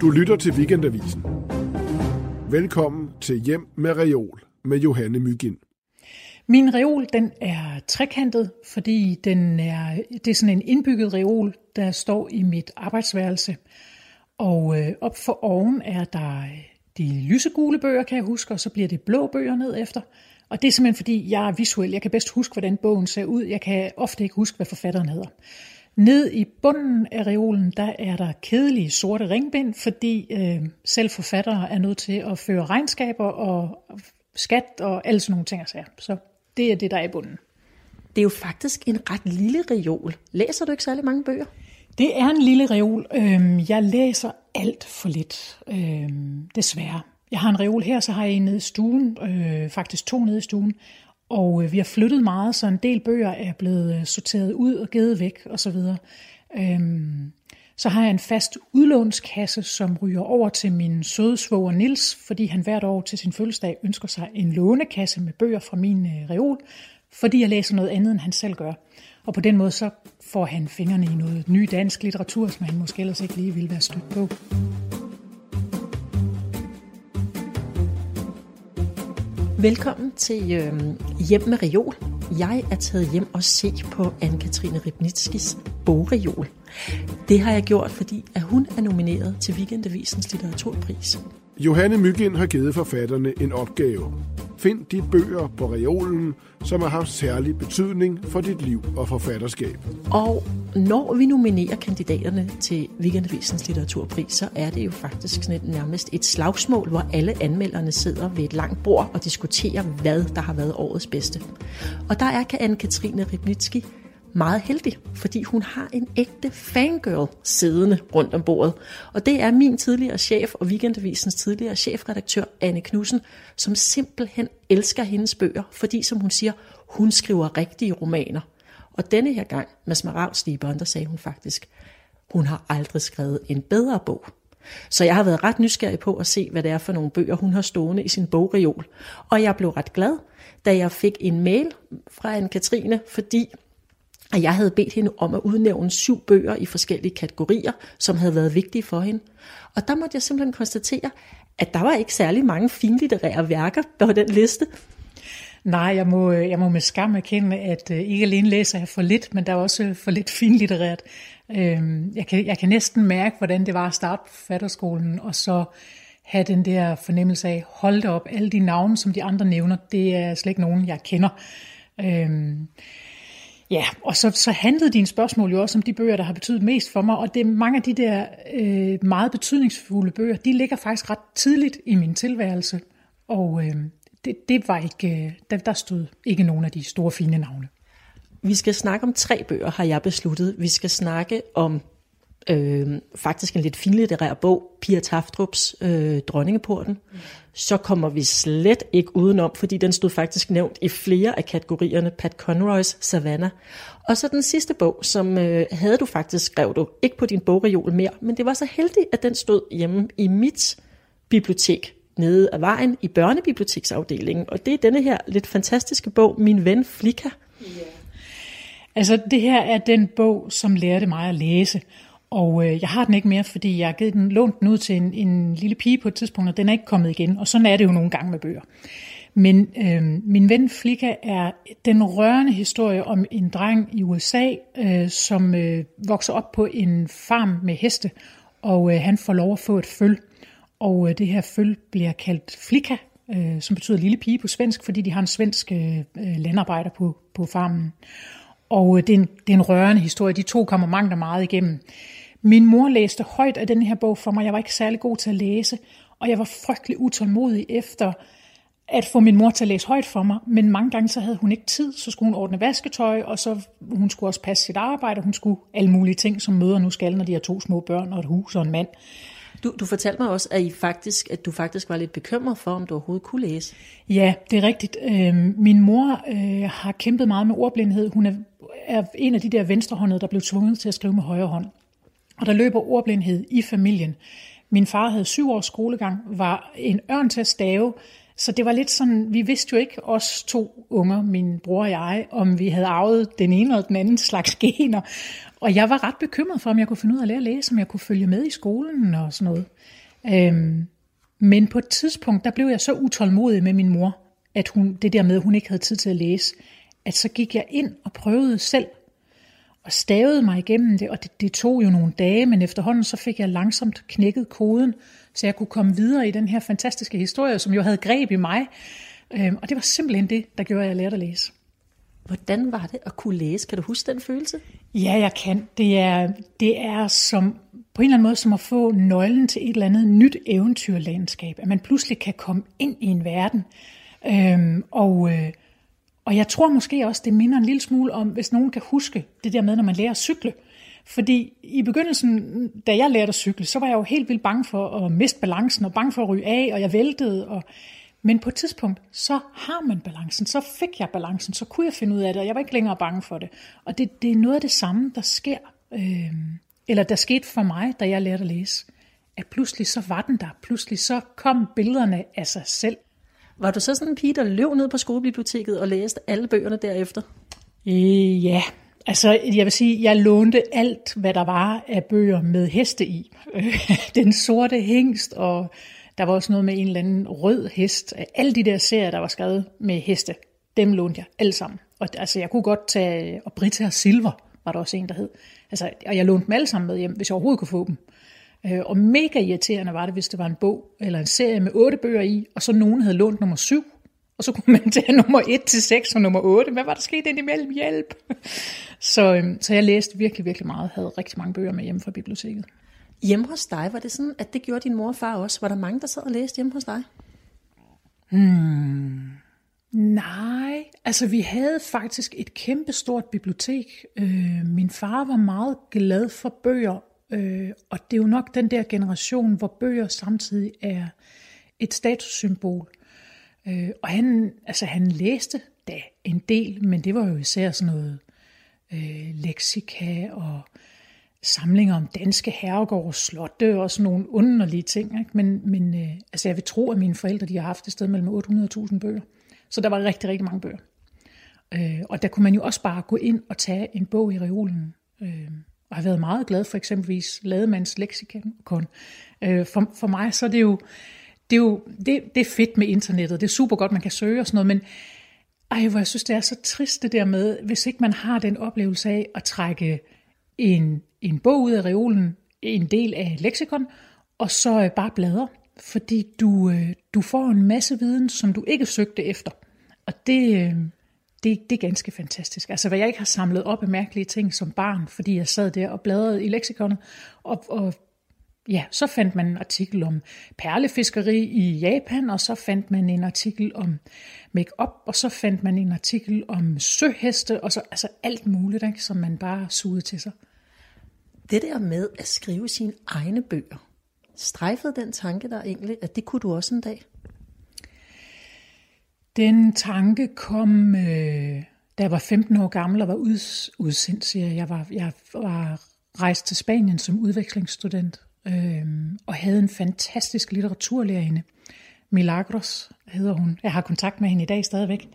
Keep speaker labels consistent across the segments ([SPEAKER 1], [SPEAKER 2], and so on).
[SPEAKER 1] Du lytter til Weekendavisen. Velkommen til Hjem med Reol med Johanne Mygind.
[SPEAKER 2] Min reol den er trekantet, fordi den er, det er sådan en indbygget reol, der står i mit arbejdsværelse. Og øh, op for oven er der øh, de lysegule bøger, kan jeg huske, og så bliver det blå bøger ned efter. Og det er simpelthen fordi, jeg er visuel. Jeg kan bedst huske, hvordan bogen ser ud. Jeg kan ofte ikke huske, hvad forfatteren hedder. Ned i bunden af reolen, der er der kedelige sorte ringbind, fordi øh, selv forfattere er nødt til at føre regnskaber og skat og alle sådan nogle ting. Så det er det, der er i bunden.
[SPEAKER 3] Det er jo faktisk en ret lille reol. Læser du ikke særlig mange bøger?
[SPEAKER 2] Det er en lille reol. Øhm, jeg læser alt for lidt, øhm, desværre. Jeg har en reol her, så har jeg en nede i stuen, øh, faktisk to nede i stuen, og øh, vi har flyttet meget, så en del bøger er blevet øh, sorteret ud og givet væk osv. Øhm, så har jeg en fast udlånskasse, som ryger over til min søde svoger Nils, fordi han hvert år til sin fødselsdag ønsker sig en lånekasse med bøger fra min øh, reol, fordi jeg læser noget andet, end han selv gør. Og på den måde så får han fingrene i noget ny dansk litteratur, som han måske ellers ikke lige ville være stødt på.
[SPEAKER 3] Velkommen til øh, Hjem med Reol. Jeg er taget hjem og se på Anne-Katrine Ribnitskis bogreol. Det har jeg gjort, fordi at hun er nomineret til Weekendavisens litteraturpris.
[SPEAKER 1] Johanne Mygind har givet forfatterne en opgave. Find de bøger på reolen, som har haft særlig betydning for dit liv og forfatterskab.
[SPEAKER 3] Og når vi nominerer kandidaterne til Weekendavisens litteraturpris, så er det jo faktisk sådan et, nærmest et slagsmål, hvor alle anmelderne sidder ved et langt bord og diskuterer, hvad der har været årets bedste. Og der er Anne-Katrine Ribnitski meget heldig, fordi hun har en ægte fangirl siddende rundt om bordet. Og det er min tidligere chef og Weekendavisens tidligere chefredaktør Anne Knudsen, som simpelthen elsker hendes bøger, fordi som hun siger, hun skriver rigtige romaner. Og denne her gang med Smaragdstiberen, der sagde hun faktisk, hun har aldrig skrevet en bedre bog. Så jeg har været ret nysgerrig på at se, hvad det er for nogle bøger, hun har stående i sin bogreol. Og jeg blev ret glad, da jeg fik en mail fra en Katrine, fordi at jeg havde bedt hende om at udnævne syv bøger i forskellige kategorier, som havde været vigtige for hende. Og der måtte jeg simpelthen konstatere, at der var ikke særlig mange finlitterære værker på den liste.
[SPEAKER 2] Nej, jeg må, jeg må med skam erkende, at øh, ikke alene læser jeg for lidt, men der er også for lidt finlitterært. Øhm, jeg kan, jeg kan næsten mærke, hvordan det var at starte på fatterskolen, og så have den der fornemmelse af, hold op, alle de navne, som de andre nævner, det er slet ikke nogen, jeg kender. Øhm, Ja, og så, så handlede dine spørgsmål jo også om de bøger, der har betydet mest for mig, og det mange af de der øh, meget betydningsfulde bøger, de ligger faktisk ret tidligt i min tilværelse, og øh, det, det var ikke, øh, der, der stod ikke nogen af de store fine navne.
[SPEAKER 3] Vi skal snakke om tre bøger, har jeg besluttet. Vi skal snakke om øh, faktisk en lidt finlitterær bog, Pia Taftrups øh, Dronningeporten. Så kommer vi slet ikke udenom, fordi den stod faktisk nævnt i flere af kategorierne, Pat Conroys Savannah. Og så den sidste bog, som øh, havde du faktisk skrev du ikke på din bogreol mere, men det var så heldigt, at den stod hjemme i mit bibliotek nede af vejen i børnebiblioteksafdelingen. Og det er denne her lidt fantastiske bog, Min ven Flika. Yeah.
[SPEAKER 2] Altså det her er den bog, som lærte mig at læse. Og øh, jeg har den ikke mere, fordi jeg har givet den, lånt den ud til en, en lille pige på et tidspunkt, og den er ikke kommet igen. Og sådan er det jo nogle gange med bøger. Men øh, min ven Flika er den rørende historie om en dreng i USA, øh, som øh, vokser op på en farm med heste, og øh, han får lov at få et føl. Og øh, det her føl bliver kaldt Flika, øh, som betyder lille pige på svensk, fordi de har en svensk øh, øh landarbejder på, på farmen. Og øh, det er, en, det er en rørende historie. De to kommer mangt og meget igennem. Min mor læste højt af den her bog for mig. Jeg var ikke særlig god til at læse, og jeg var frygtelig utålmodig efter at få min mor til at læse højt for mig, men mange gange så havde hun ikke tid, så skulle hun ordne vasketøj, og så hun skulle også passe sit arbejde, og hun skulle alle mulige ting, som møder nu skal, når de har to små børn og et hus og en mand.
[SPEAKER 3] Du, du fortalte mig også, at, I faktisk, at du faktisk var lidt bekymret for, om du overhovedet kunne læse.
[SPEAKER 2] Ja, det er rigtigt. Øh, min mor øh, har kæmpet meget med ordblindhed. Hun er, er en af de der venstrehåndede, der blev tvunget til at skrive med højre hånd. Og der løber ordblindhed i familien. Min far havde syv års skolegang, var en ørn til at stave, Så det var lidt sådan, vi vidste jo ikke, os to unger, min bror og jeg, om vi havde arvet den ene eller den anden slags gener. Og jeg var ret bekymret for, om jeg kunne finde ud af at lære at læse, om jeg kunne følge med i skolen og sådan noget. Øhm, men på et tidspunkt, der blev jeg så utålmodig med min mor, at hun, det der med, at hun ikke havde tid til at læse, at så gik jeg ind og prøvede selv og stavede mig igennem det, og det, det tog jo nogle dage, men efterhånden så fik jeg langsomt knækket koden, så jeg kunne komme videre i den her fantastiske historie, som jo havde greb i mig. Øhm, og det var simpelthen det, der gjorde, at jeg lærte at læse.
[SPEAKER 3] Hvordan var det at kunne læse? Kan du huske den følelse?
[SPEAKER 2] Ja, jeg kan. Det er, det er som, på en eller anden måde som at få nøglen til et eller andet nyt eventyrlandskab. At man pludselig kan komme ind i en verden. Øhm, og, øh, og jeg tror måske også, det minder en lille smule om, hvis nogen kan huske det der med, når man lærer at cykle. Fordi i begyndelsen, da jeg lærte at cykle, så var jeg jo helt vildt bange for at miste balancen, og bange for at ryge af, og jeg væltede. Og... Men på et tidspunkt, så har man balancen, så fik jeg balancen, så kunne jeg finde ud af det, og jeg var ikke længere bange for det. Og det, det er noget af det samme, der sker, øh, eller der skete for mig, da jeg lærte at læse. At pludselig så var den der, pludselig så kom billederne af sig selv.
[SPEAKER 3] Var du så sådan en pige, der løb ned på skolebiblioteket og læste alle bøgerne derefter?
[SPEAKER 2] Øh, ja, altså jeg vil sige, jeg lånte alt, hvad der var af bøger med heste i. Den sorte hængst, og der var også noget med en eller anden rød hest. Alle de der serier, der var skrevet med heste, dem lånte jeg alle sammen. Og altså, jeg kunne godt tage, og Britta og Silver var der også en, der hed. Altså, og jeg lånte dem alle sammen med hjem, hvis jeg overhovedet kunne få dem. Øh, og mega irriterende var det, hvis det var en bog eller en serie med otte bøger i, og så nogen havde lånt nummer syv, og så kunne man tage nummer 1 til 6 og nummer 8. Hvad var der sket indimellem? Hjælp! Så, øhm, så jeg læste virkelig, virkelig meget. havde rigtig mange bøger med hjemme fra biblioteket.
[SPEAKER 3] Hjemme hos dig, var det sådan, at det gjorde din mor og far også? Var der mange, der sad og læste hjemme hos dig?
[SPEAKER 2] Hmm. Nej, altså vi havde faktisk et kæmpestort bibliotek. Øh, min far var meget glad for bøger, øh, og det er jo nok den der generation, hvor bøger samtidig er et statussymbol. Øh, og han, altså han læste da en del, men det var jo især sådan noget øh, leksika og samlinger om danske herregård og slotte og sådan nogle underlige ting. Ikke? Men, men øh, altså jeg vil tro, at mine forældre de har haft et sted mellem 800.000 bøger. Så der var rigtig, rigtig mange bøger. Øh, og der kunne man jo også bare gå ind og tage en bog i reolen. Øh, og har været meget glad for eksempelvis Lademands leksikon. Øh, for, for mig så er det jo, det er jo det, det er fedt med internettet. Det er super godt, man kan søge og sådan noget, men ej, hvor jeg synes, det er så trist det der med, hvis ikke man har den oplevelse af at trække en, en bog ud af reolen, en del af leksikon, og så øh, bare bladre. Fordi du, øh, du får en masse viden, som du ikke søgte efter. Og det, øh, det, det er ganske fantastisk. Altså hvad jeg ikke har samlet op af mærkelige ting som barn, fordi jeg sad der og bladrede i leksikonet, og, og ja, så fandt man en artikel om perlefiskeri i Japan, og så fandt man en artikel om make-up, og så fandt man en artikel om søheste, og så altså alt muligt, ikke, som man bare sugede til sig.
[SPEAKER 3] Det der med at skrive sine egne bøger, strejfede den tanke der egentlig, at det kunne du også en dag?
[SPEAKER 2] Den tanke kom, øh, da jeg var 15 år gammel og var uds, udsendt, siger jeg. Jeg var, jeg var rejst til Spanien som udvekslingsstudent øh, og havde en fantastisk litteraturlærerinde. Milagros hedder hun. Jeg har kontakt med hende i dag stadigvæk.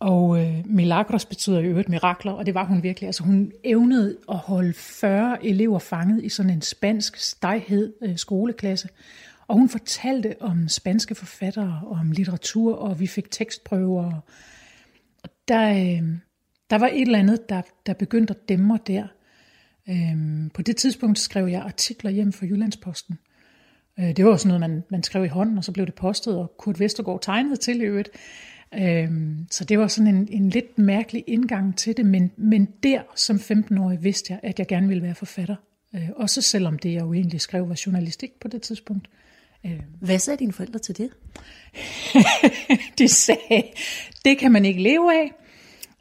[SPEAKER 2] Og øh, Milagros betyder jo øvrigt mirakler, og det var hun virkelig. Altså hun evnede at holde 40 elever fanget i sådan en spansk stejhed øh, skoleklasse. Og hun fortalte om spanske forfattere, og om litteratur, og vi fik tekstprøver. Og der, øh, der var et eller andet, der, der begyndte at dæmre der. Øh, på det tidspunkt skrev jeg artikler hjem for Jyllandsposten. Øh, det var sådan noget, man, man skrev i hånden, og så blev det postet, og Kurt Vestergaard tegnede til i øvrigt. Øh, så det var sådan en, en lidt mærkelig indgang til det, men, men der som 15-årig vidste jeg, at jeg gerne ville være forfatter. Øh, også selvom det, jeg jo egentlig skrev, var journalistik på det tidspunkt.
[SPEAKER 3] Øh. Hvad sagde dine forældre til det?
[SPEAKER 2] De sagde, det kan man ikke leve af.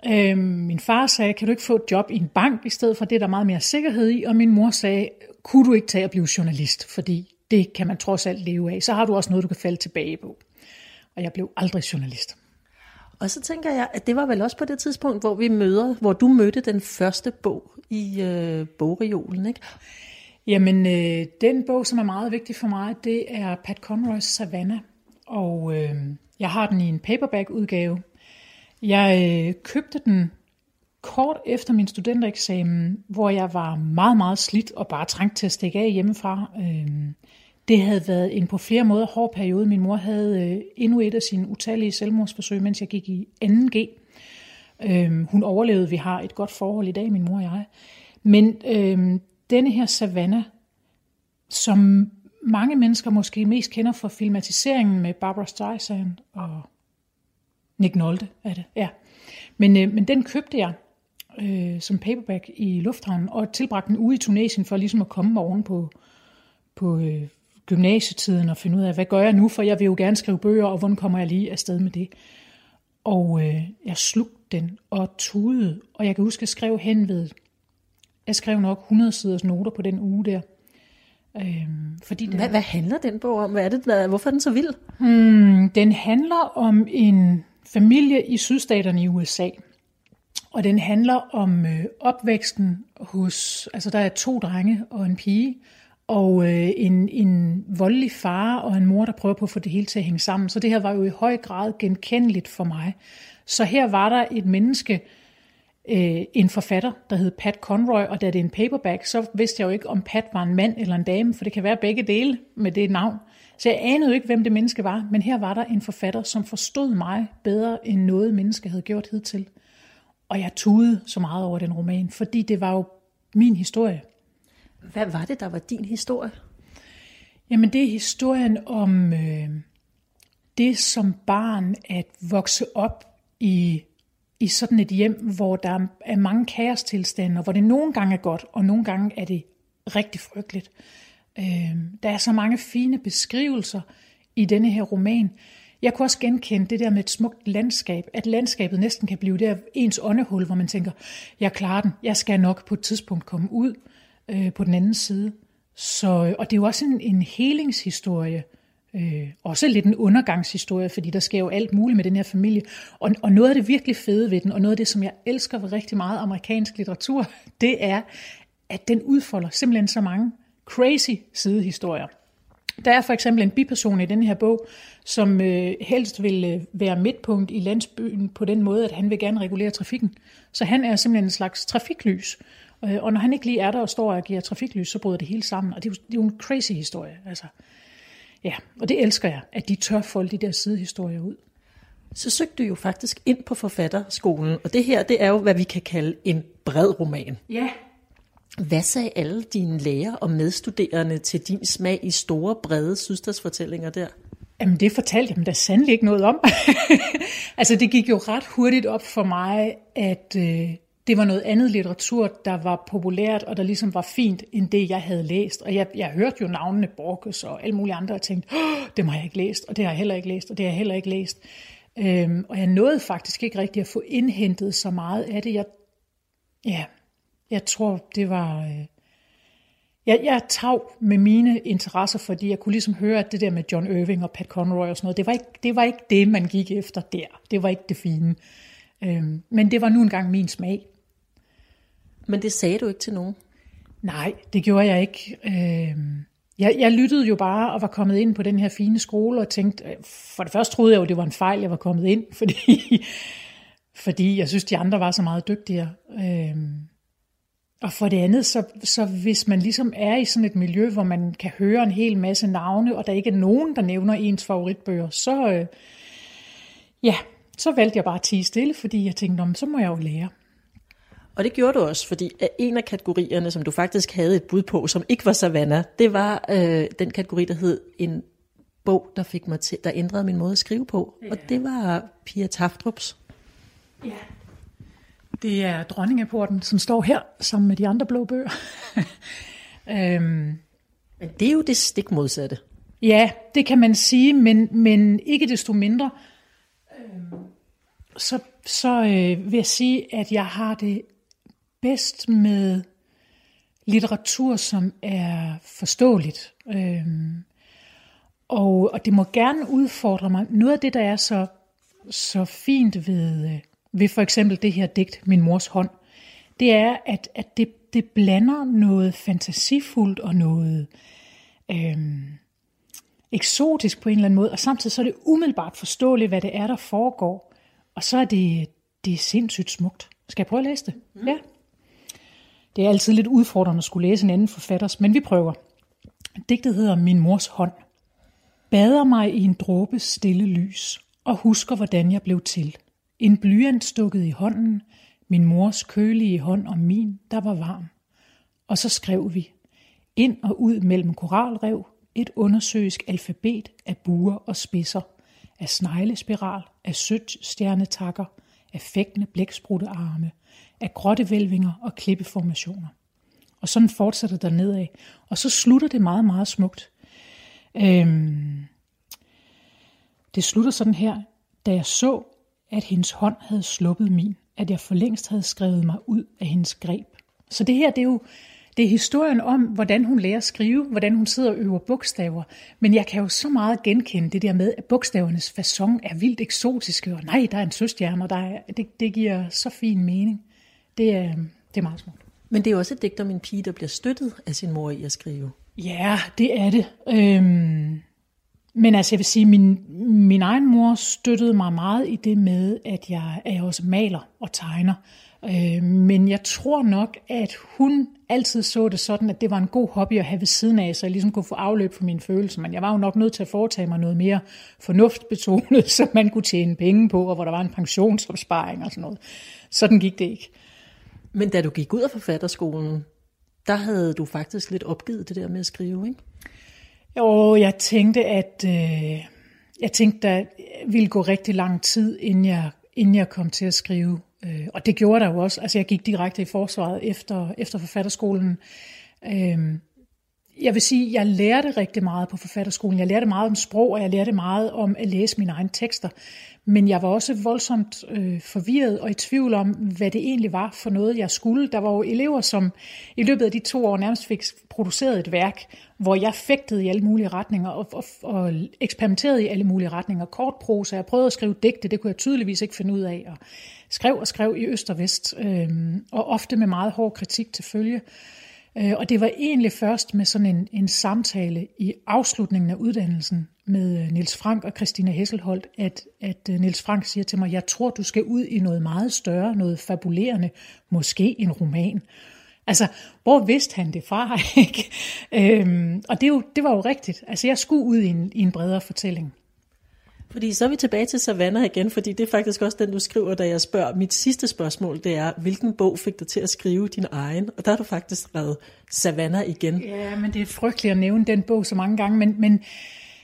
[SPEAKER 2] Øh, min far sagde, kan du ikke få et job i en bank i stedet for det, der er meget mere sikkerhed i? Og min mor sagde, kunne du ikke tage at blive journalist, fordi det kan man trods alt leve af. Så har du også noget, du kan falde tilbage på. Og jeg blev aldrig journalist.
[SPEAKER 3] Og så tænker jeg, at det var vel også på det tidspunkt, hvor vi møder, hvor du mødte den første bog i øh, bogreolen, ikke?
[SPEAKER 2] Jamen, øh, den bog, som er meget vigtig for mig, det er Pat Conroys Savannah. og øh, jeg har den i en paperback-udgave. Jeg øh, købte den kort efter min studentereksamen, hvor jeg var meget, meget slidt og bare trængt til at stikke af hjemmefra. Øh, det havde været en på flere måder hård periode. Min mor havde øh, endnu et af sine utallige selvmordsforsøg, mens jeg gik i 2G. Øh, hun overlevede. Vi har et godt forhold i dag, min mor og jeg. Men øh, denne her savanne, som mange mennesker måske mest kender fra filmatiseringen med Barbara Streisand og Nick Nolte er det, ja. Men, øh, men den købte jeg øh, som paperback i lufthavnen og tilbragte den ude i Tunesien for ligesom at komme oven på, på øh, gymnasietiden og finde ud af, hvad gør jeg nu, for jeg vil jo gerne skrive bøger, og hvordan kommer jeg lige afsted med det. Og øh, jeg slugte den og tudede, og jeg kan huske, at jeg skrev hen ved, jeg skrev nok 100 siders noter på den uge der.
[SPEAKER 3] Øhm, fordi den, hvad, hvad handler den bog om? Hvad er det, hvad, hvorfor er den så vild?
[SPEAKER 2] Hmm, den handler om en familie i sydstaterne i USA. Og den handler om øh, opvæksten hos, altså der er to drenge og en pige, og øh, en, en voldelig far og en mor, der prøver på at få det hele til at hænge sammen. Så det her var jo i høj grad genkendeligt for mig. Så her var der et menneske, øh, en forfatter, der hed Pat Conroy, og da det er en paperback, så vidste jeg jo ikke, om Pat var en mand eller en dame, for det kan være begge dele med det navn. Så jeg anede jo ikke, hvem det menneske var, men her var der en forfatter, som forstod mig bedre, end noget menneske havde gjort hidtil. Og jeg tudede så meget over den roman, fordi det var jo min historie.
[SPEAKER 3] Hvad var det, der var din historie?
[SPEAKER 2] Jamen det er historien om øh, det som barn at vokse op i, i sådan et hjem, hvor der er mange kaostilstande, og hvor det nogle gange er godt, og nogle gange er det rigtig frygteligt. Øh, der er så mange fine beskrivelser i denne her roman. Jeg kunne også genkende det der med et smukt landskab, at landskabet næsten kan blive der ens åndehul, hvor man tænker, jeg klarer den, jeg skal nok på et tidspunkt komme ud øh, på den anden side. Så, og det er jo også en, en helingshistorie, øh, også lidt en undergangshistorie, fordi der sker jo alt muligt med den her familie. Og, og noget af det virkelig fede ved den, og noget af det, som jeg elsker ved rigtig meget amerikansk litteratur, det er, at den udfolder simpelthen så mange crazy sidehistorier. Der er for eksempel en biperson i den her bog, som øh, helst vil øh, være midtpunkt i landsbyen på den måde, at han vil gerne regulere trafikken. Så han er simpelthen en slags trafiklys. Øh, og når han ikke lige er der og står og giver trafiklys, så bryder det hele sammen. Og det er jo, det er jo en crazy historie. Altså, ja, og det elsker jeg, at de tør folde de der sidehistorier ud.
[SPEAKER 3] Så søgte du jo faktisk ind på forfatterskolen, og det her, det er jo, hvad vi kan kalde en bred roman.
[SPEAKER 2] Ja.
[SPEAKER 3] Hvad sagde alle dine lærer og medstuderende til din smag i store, brede sydstadsfortællinger der?
[SPEAKER 2] Jamen, det fortalte jeg dem da sandelig ikke noget om. altså, det gik jo ret hurtigt op for mig, at øh, det var noget andet litteratur, der var populært, og der ligesom var fint, end det, jeg havde læst. Og jeg, jeg hørte jo navnene Borges og alle mulige andre, og tænkte, Åh, det har jeg ikke læst, og det har jeg heller ikke læst, og det har jeg heller ikke læst. Øhm, og jeg nåede faktisk ikke rigtig at få indhentet så meget af det. Jeg, ja, jeg tror, det var... Øh, jeg, jeg tav med mine interesser, fordi jeg kunne ligesom høre, at det der med John Irving og Pat Conroy og sådan noget, det var ikke det, var ikke det man gik efter der. Det var ikke det fine. Øhm, men det var nu engang min smag.
[SPEAKER 3] Men det sagde du ikke til nogen?
[SPEAKER 2] Nej, det gjorde jeg ikke. Øh, jeg, jeg lyttede jo bare og var kommet ind på den her fine skole og tænkte, øh, for det første troede jeg jo, det var en fejl, jeg var kommet ind, fordi, fordi jeg synes, de andre var så meget dygtigere. Øh, og for det andet, så, så hvis man ligesom er i sådan et miljø, hvor man kan høre en hel masse navne, og der ikke er nogen, der nævner ens favoritbøger, så, øh, ja, så valgte jeg bare at tige stille, fordi jeg tænkte, så må jeg jo lære.
[SPEAKER 3] Og det gjorde du også, fordi en af kategorierne, som du faktisk havde et bud på, som ikke var Savannah, det var øh, den kategori, der hed en bog, der fik mig til, der ændrede min måde at skrive på. Ja. Og det var Pia Taftrups.
[SPEAKER 2] Ja. Det er Dronningeporten, som står her sammen med de andre blå bøger.
[SPEAKER 3] øhm. Men det er jo det stik modsatte.
[SPEAKER 2] Ja, det kan man sige, men, men ikke desto mindre, øhm, så, så øh, vil jeg sige, at jeg har det bedst med litteratur, som er forståeligt. Øhm, og, og det må gerne udfordre mig. Noget af det, der er så, så fint ved, øh, ved for eksempel det her digt, Min mors hånd, det er, at, at det, det blander noget fantasifuldt og noget, øhm, eksotisk på en eller anden måde, og samtidig så er det umiddelbart forståeligt, hvad det er, der foregår. Og så er det, det er sindssygt smukt. Skal jeg prøve at læse det? Mm. Ja. Det er altid lidt udfordrende at skulle læse en anden forfatters, men vi prøver. Digtet hedder Min mors hånd. Bader mig i en dråbe stille lys, og husker, hvordan jeg blev til. En blyant stukket i hånden, min mors kølige hånd og min, der var varm. Og så skrev vi, ind og ud mellem koralrev, et undersøisk alfabet af buer og spidser, af sneglespiral, af sødt stjernetakker, af fægtende blækspruttearme, af grottevælvinger og klippeformationer. Og sådan fortsætter der nedad. Og så slutter det meget, meget smukt. Øhm, det slutter sådan her, da jeg så, at hendes hånd havde sluppet min, at jeg for længst havde skrevet mig ud af hendes greb. Så det her, det er jo det er historien om, hvordan hun lærer at skrive, hvordan hun sidder og øver bogstaver. Men jeg kan jo så meget genkende det der med, at bogstavernes façon er vildt eksotiske, og nej, der er en søstjerne, og der er, det, det giver så fin mening. Det er, det er meget smukt.
[SPEAKER 3] Men det er også et digt om en pige, der bliver støttet af sin mor i at skrive.
[SPEAKER 2] Ja, det er det. Øhm, men altså, jeg vil sige, min, min egen mor støttede mig meget i det med, at jeg, at jeg også maler og tegner. Øh, men jeg tror nok, at hun altid så det sådan, at det var en god hobby at have ved siden af, så jeg ligesom kunne få afløb for mine følelser. Men jeg var jo nok nødt til at foretage mig noget mere fornuftbetonet, så man kunne tjene penge på, og hvor der var en pensionsopsparing og sådan noget. Sådan gik det ikke.
[SPEAKER 3] Men da du gik ud af forfatterskolen, der havde du faktisk lidt opgivet det der med at skrive, ikke?
[SPEAKER 2] Jo, jeg tænkte, at øh, jeg tænkte, der ville gå rigtig lang tid, inden jeg, inden jeg kom til at skrive. Øh, og det gjorde der jo også. Altså, jeg gik direkte i forsvaret efter, efter forfatterskolen. Øh, jeg vil sige, jeg lærte rigtig meget på forfatterskolen. Jeg lærte meget om sprog, og jeg lærte meget om at læse mine egne tekster. Men jeg var også voldsomt øh, forvirret og i tvivl om, hvad det egentlig var for noget, jeg skulle. Der var jo elever, som i løbet af de to år nærmest fik produceret et værk, hvor jeg fægtede i alle mulige retninger og, og, og eksperimenterede i alle mulige retninger. Kort prosa, jeg prøvede at skrive digte, det kunne jeg tydeligvis ikke finde ud af. Og skrev og skrev i øst og vest, øh, og ofte med meget hård kritik til følge. Øh, Øh, og det var egentlig først med sådan en, en samtale i afslutningen af uddannelsen med Nils Niels Frank og Christina Hesselholdt, at, at Nils Niels Frank siger til mig, jeg tror, du skal ud i noget meget større, noget fabulerende, måske en roman. Altså, hvor vidste han det fra? Ikke? Øhm, og det, jo, det var jo rigtigt. Altså, jeg skulle ud i en, i en bredere fortælling.
[SPEAKER 3] Fordi så er vi tilbage til Savannah igen, fordi det er faktisk også den, du skriver, da jeg spørger. Mit sidste spørgsmål, det er, hvilken bog fik dig til at skrive din egen? Og der har du faktisk skrevet Savannah igen.
[SPEAKER 2] Ja, men det er frygteligt at nævne den bog så mange gange, men, men,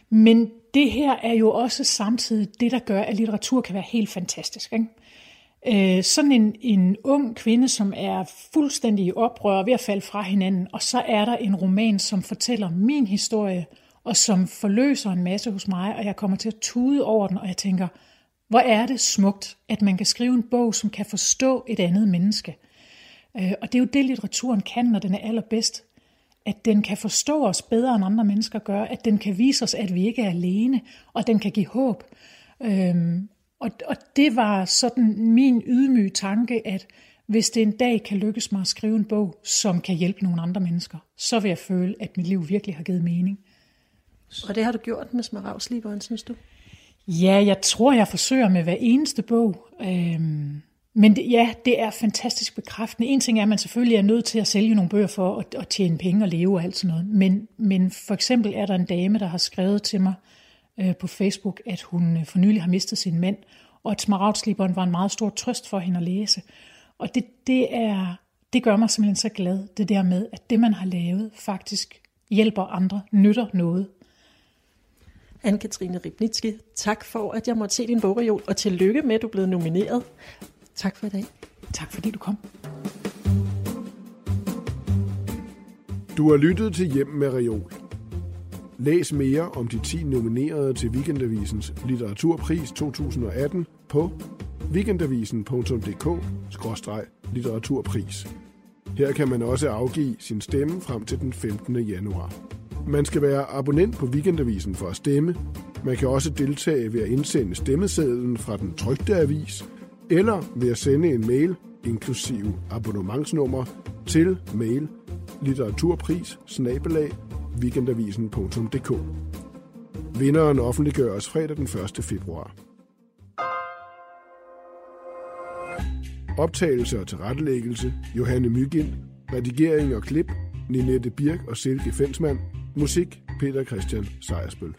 [SPEAKER 2] men det her er jo også samtidig det, der gør, at litteratur kan være helt fantastisk. Ikke? Øh, sådan en, en ung kvinde, som er fuldstændig i oprør ved at falde fra hinanden, og så er der en roman, som fortæller min historie, og som forløser en masse hos mig, og jeg kommer til at tude over den, og jeg tænker, hvor er det smukt, at man kan skrive en bog, som kan forstå et andet menneske. Øh, og det er jo det, litteraturen kan, når den er allerbedst. At den kan forstå os bedre, end andre mennesker gør. At den kan vise os, at vi ikke er alene, og den kan give håb. Øhm, og, og det var sådan min ydmyge tanke, at hvis det en dag kan lykkes mig at skrive en bog, som kan hjælpe nogle andre mennesker, så vil jeg føle, at mit liv virkelig har givet mening.
[SPEAKER 3] Og det har du gjort med Smaragdsliberen, synes du?
[SPEAKER 2] Ja, jeg tror, jeg forsøger med hver eneste bog. Øhm, men det, ja, det er fantastisk bekræftende. En ting er, at man selvfølgelig er nødt til at sælge nogle bøger for at, at tjene penge og leve og alt sådan noget. Men, men for eksempel er der en dame, der har skrevet til mig øh, på Facebook, at hun øh, for nylig har mistet sin mand, og at Smaragdsliberen var en meget stor trøst for hende at læse. Og det, det, er, det gør mig simpelthen så glad, det der med, at det, man har lavet, faktisk hjælper andre, nytter noget.
[SPEAKER 3] Anne-Katrine Ribnitski, tak for, at jeg måtte se din bogreol, og tillykke med, at du er blevet nomineret. Tak for i dag.
[SPEAKER 2] Tak fordi du kom.
[SPEAKER 1] Du har lyttet til Hjem med Reol. Læs mere om de 10 nominerede til Weekendavisens litteraturpris 2018 på weekendavisen.dk-litteraturpris. Her kan man også afgive sin stemme frem til den 15. januar. Man skal være abonnent på Weekendavisen for at stemme. Man kan også deltage ved at indsende stemmesedlen fra den trygte avis, eller ved at sende en mail, inklusive abonnementsnummer, til mail litteraturpris weekendavisen.dk. Vinderen offentliggøres fredag den 1. februar. Optagelse og tilrettelæggelse Johanne Mygind. Redigering og klip Ninette Birk og Silke Fensmann. Musik Peter Christian Sejersbøl.